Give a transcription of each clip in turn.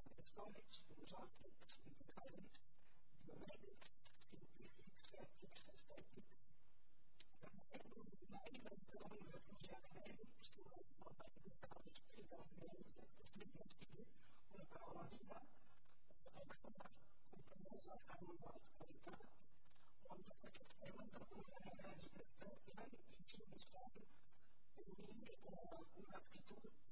electronics resulted in the current dramatic increase in suspected environmental damage and storage of agricultural data previously on our Riva Express compressor carbide filter on the experiment organized by Iran Insurance Fund, Ürgü Kulakçıoğlu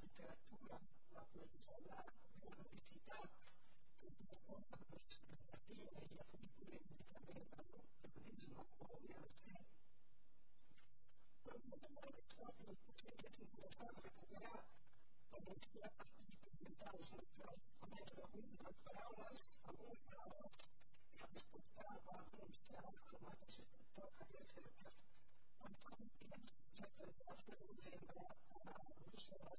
literatura, la poesía, la musicidad, la fotografía y la pintura indirectamente al mismo obviamente. Pero no tenemos que estar en el presente sin pensar en recuperar la poesía experimental, central, poner algunas palabras, algunas palabras, y respetar para pronunciar los formatos que se tocan y etcétera. Entonces, se trata de hacer un sembrar para nosotros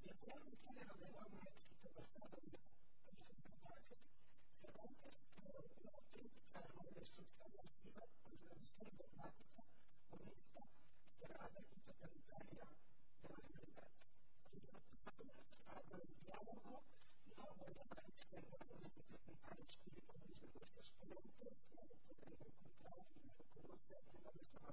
The important now they want me to keep the settlement based on the market. So that is the update on the sustainability of the stable market. Omista zdravlje i totalitarija doživljava razvoj u dijalogu i ovo je zajednička odgovornost pripadničkih političkih struktura, te potrebne kontrole i rukovodstva prema državama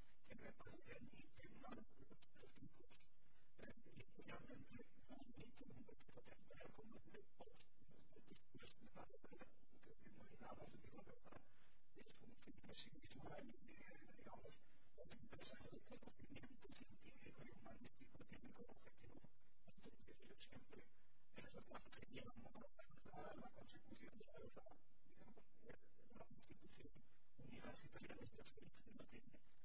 Gracias.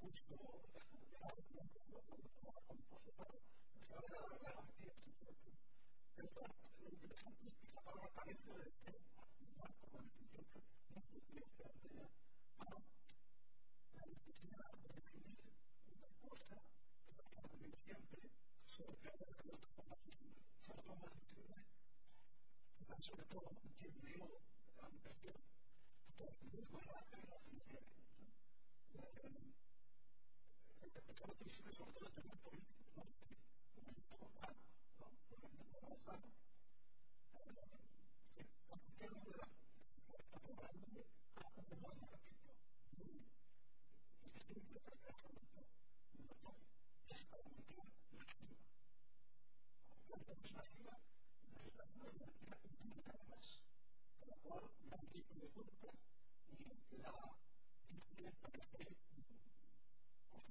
mucho por su lado, se va la que de la la de que sobre que todo quien dio la educación, porque es muy buena en las. por la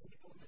Gracias.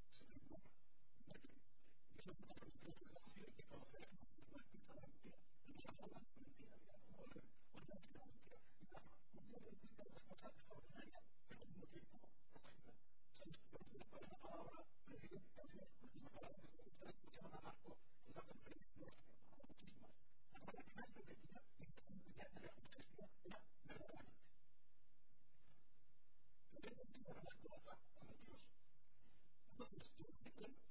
Entonces,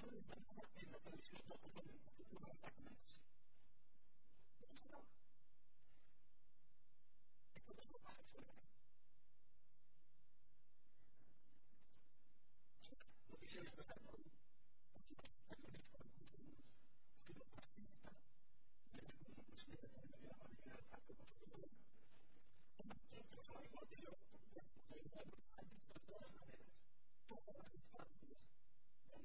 Noi dobbiamo sapere che il suo dopo che non lo fa come si. Non si fa. E come si fa a fare? Lo dice il governo.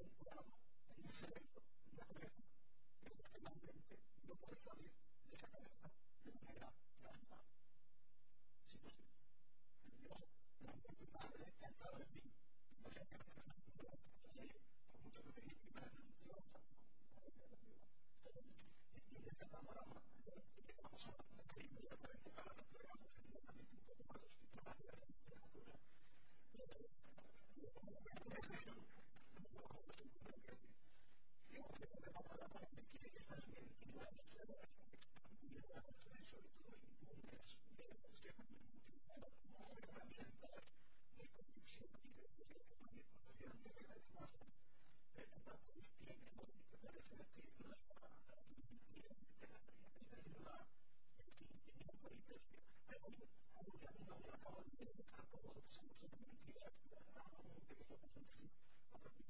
el drama, el cerebro, la cabeza, es la que realmente no puede salir de esa cabeza de manera racional. Si no, yo, realmente mi madre ha estado en mí, no sé qué me ha por mucho que me diga mi madre, no te vamos a y de esta panorama, vamos a referir inmediatamente a la naturaleza, inmediatamente un poco más hospitalaria de la literatura. I would have no doubt that the couple of sensitive ideas Gracias.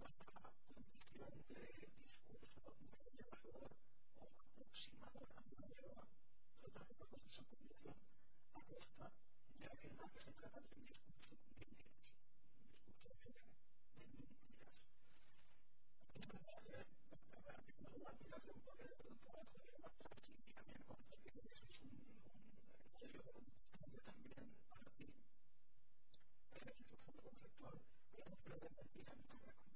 la condición de discurso mediador o aproximador a mediador, tratar de conseguir esa condición a costa de aquella que se trata de un discurso de mentiras, un discurso de, de mentiras. Es verdad que no va a tirar de un poder del trabajo de la y a mí me consta que eso es un, un serio cambio también para ti. Eres un conceptual, pero no creo que me tiran nada con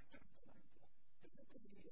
Gracias.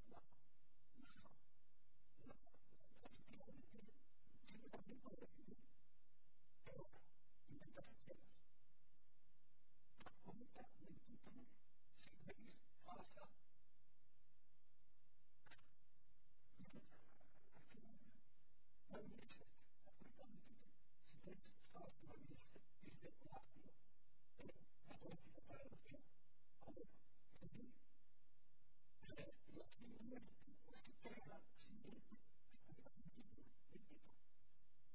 tipo de vivir, pero intentas hacerlas. Comenta, mentítame, si veis, falsa. No olvides esto, comenta, mentítame, si veis, falsa, no olvides esto, dice rápido, pero la política para los que, como, entendí. Pero la siguiente, pues, que pega la siguiente,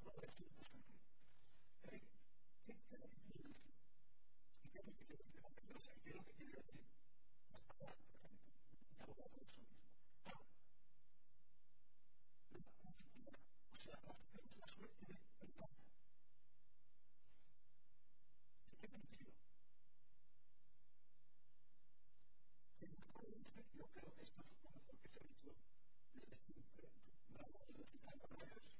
yo creo que esto es lo que se ha dicho desde siempre, no desde la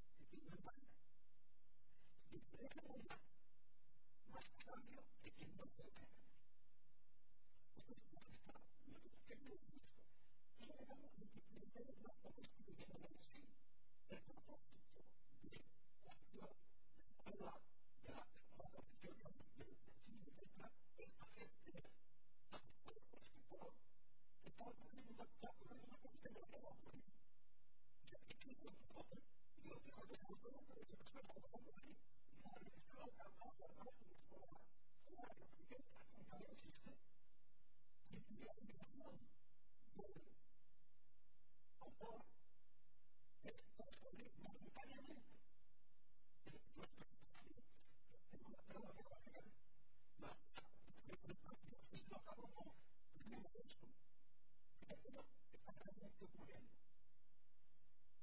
yumurtana. Desde esa bomba, más cambio de quien no lo gana. Esto es un estado, no es que no es esto. Y le damos un tipo de la construyendo la acción, el propósito de la acción, de la de la valoración de la significa es hacer creer a los cuerpos que todo, que todo el mundo está con una cosa que no lo va a poner. Ya que tú no lo Gracias.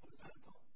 Por lo tanto,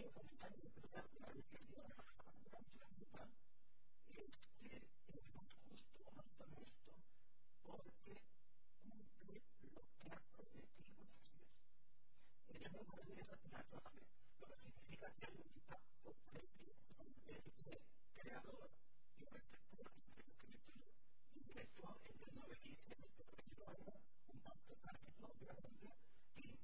Gracias.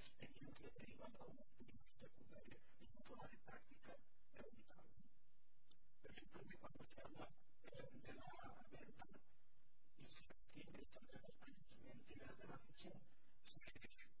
experiencia derivada secundaria y forma de práctica gratuitamente. Permítanme cuando se habla de la venta y se refiere sobre los entidades de la ficción, se refiere a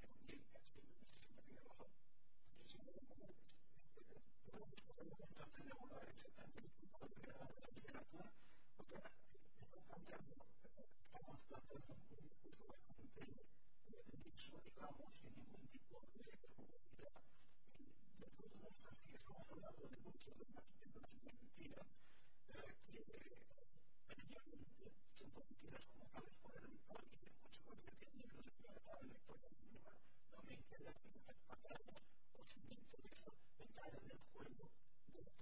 no me interesa pagar o si me interesa entrar en el juego Gracias.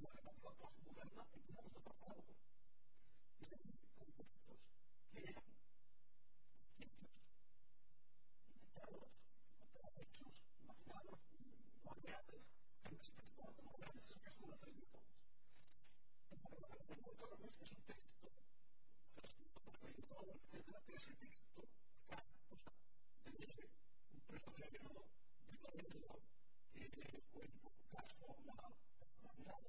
Gracias. Gracias.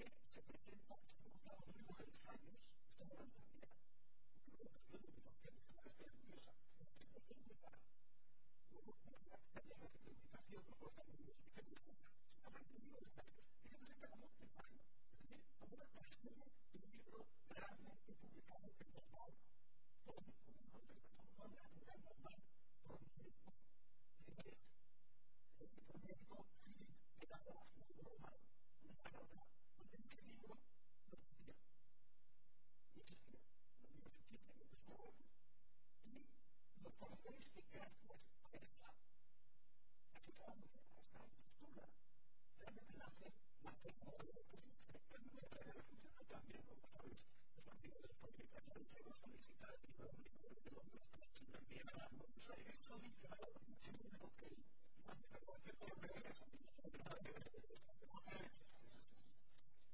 Gracias. Gracias.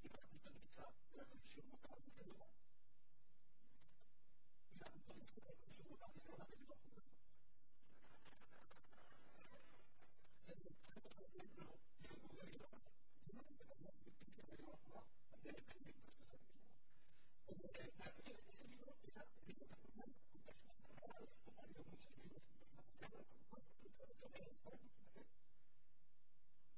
Iran menderita revolusi muka kedua. Iran menderita revolusi muka kedua dari Bakuman. Dan kita itu yang mulai Iran, dengan dengan tiga dari Bakuman, ada yang kami bersesat di sana. Kemudian ada yang di sini kita di Bakuman, kita sudah ada kepada muslim, kita sudah ada kepada kita sudah ada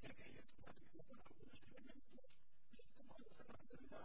que aquellos que participan en algunos elementos, como los de la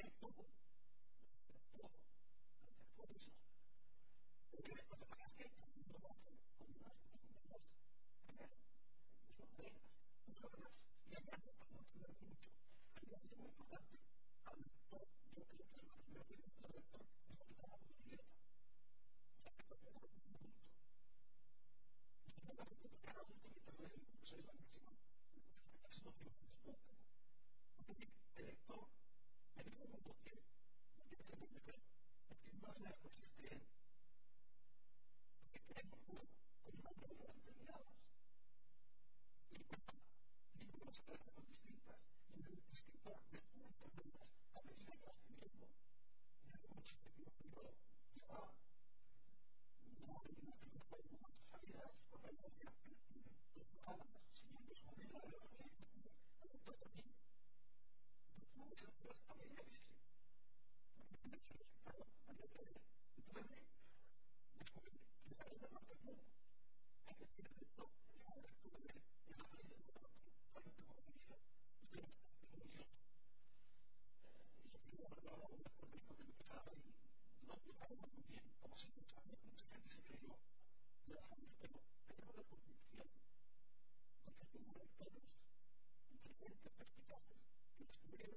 Gracias. Entiendo por qué. Porque mala cosas creen. Porque creemos con mano de las vendadas. Y papá, digo las palabras distintas. Y el escritor de puntas velas a medida que vas viviendo. Ya mucho te digo, pero ya va. No hay una que no puede más salidas por la gloria. Todas las siguientes monedas de la gente. Todo aquí. Gracias kids from there.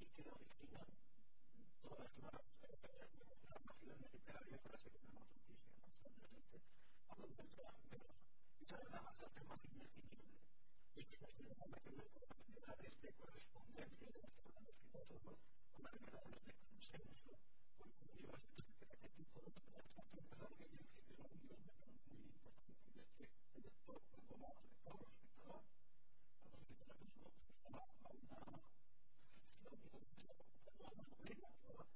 y que lo distingan todas las, las máquinas necesarias para seguir la noticia, constantemente, a donde sea menos. Esa es la bastante más indefinible. Y que la información de la es de correspondencia de las personas que nosotros, con las relaciones de consenso, con cultivos, etcétera, qué tipo de transacción pedagógica y genera un guión muy importante en este sector, como vamos a todos los sectores, a los sectores que están a una, a una, Therefore,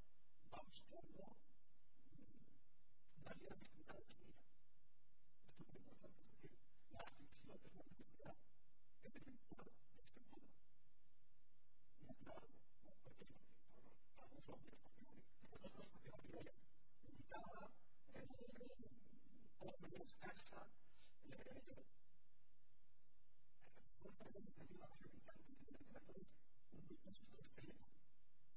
Baustelle dalle alternative. Det tog mig något att till lärlingsjobbet när jag gjorde det. Jag vet inte vad jag ska på. Men där var partiet på alla frågor på jorden. Jag har ju olika avmälningskassa. Första gången jag gjorde det var 20 år sedan. Och det var just det.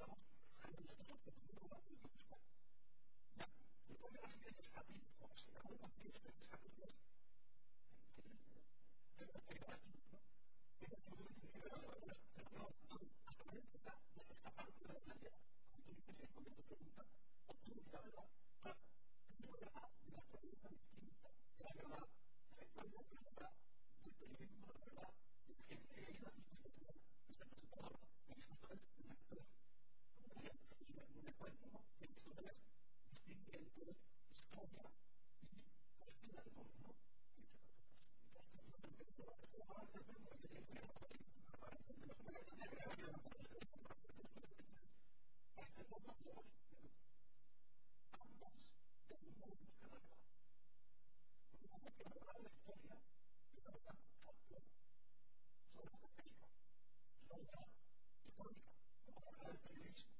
estamos saliendo de un mundo materialista. Ya, le pone las piezas también, como si cada una pieza de esas piezas tenga que llevar aquí, ¿no? Pero yo creo que pero no, pero no, hasta la empresa es escapar de la realidad. Como tú dices, el momento pregunta, obtiene la verdad, claro, es la verdad de la pregunta distinta, de la verdad, de la actualidad, de la verdad, del periodismo, de la verdad, de la ciencia, de la Bueno, entonces, el siguiente es Coca. Y la de Bono, que se Ambos del mismo Nicaragua. Una que habla de la historia y la verdad tanto sobre la política, sobre la económica, como habla del periodismo.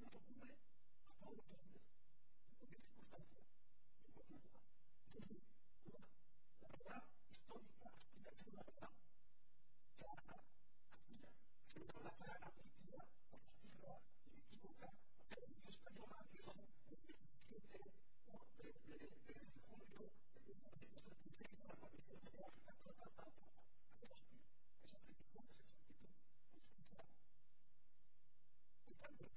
la palabra Gracias.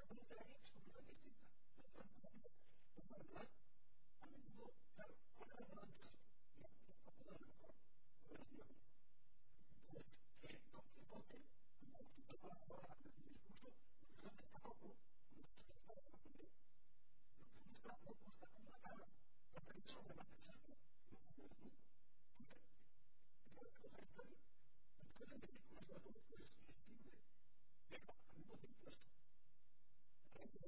Gracias.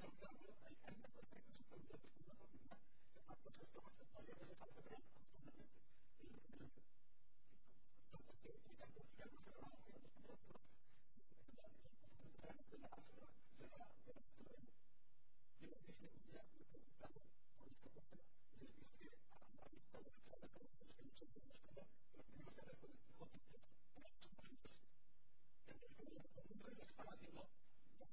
Gracias.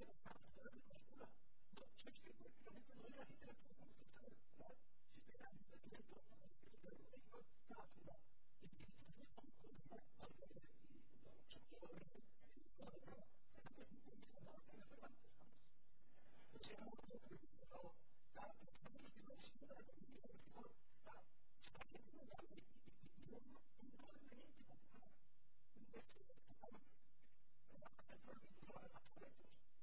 I'm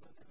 Gracias.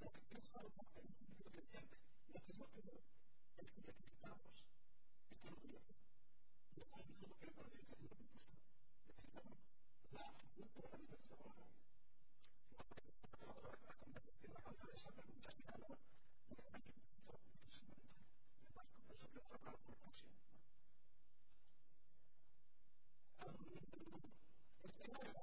lo que piensa el hombre es lo que siente, lo que no creo es que necesitamos este movimiento. Y está viendo lo que le parece que no necesita. Necesitamos la acción por la libertad de la vida. La causa de esa pregunta es que habla de la libertad instrumental. Además, con eso quiero hablar por ocasión. El tema de la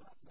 Gracias.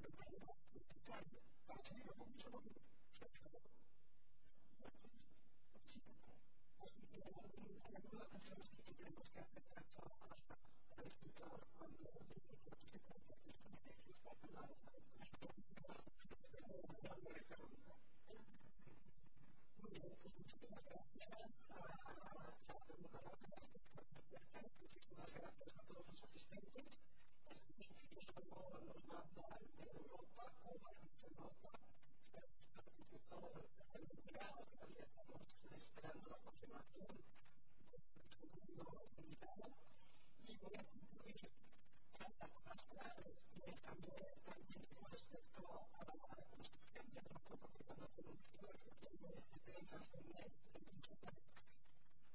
的改革，战略把新的工业化建设的基本功，我们要我们大家都要很小心一点，不要再再造啊，再去造啊，我们我们这个这个这个这个我们要做到，我们要做到。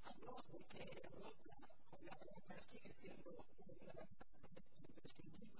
Hablamos de que Europa, con la democracia, siendo una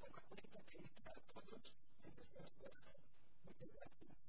But I think that we have others in the sense that we can actually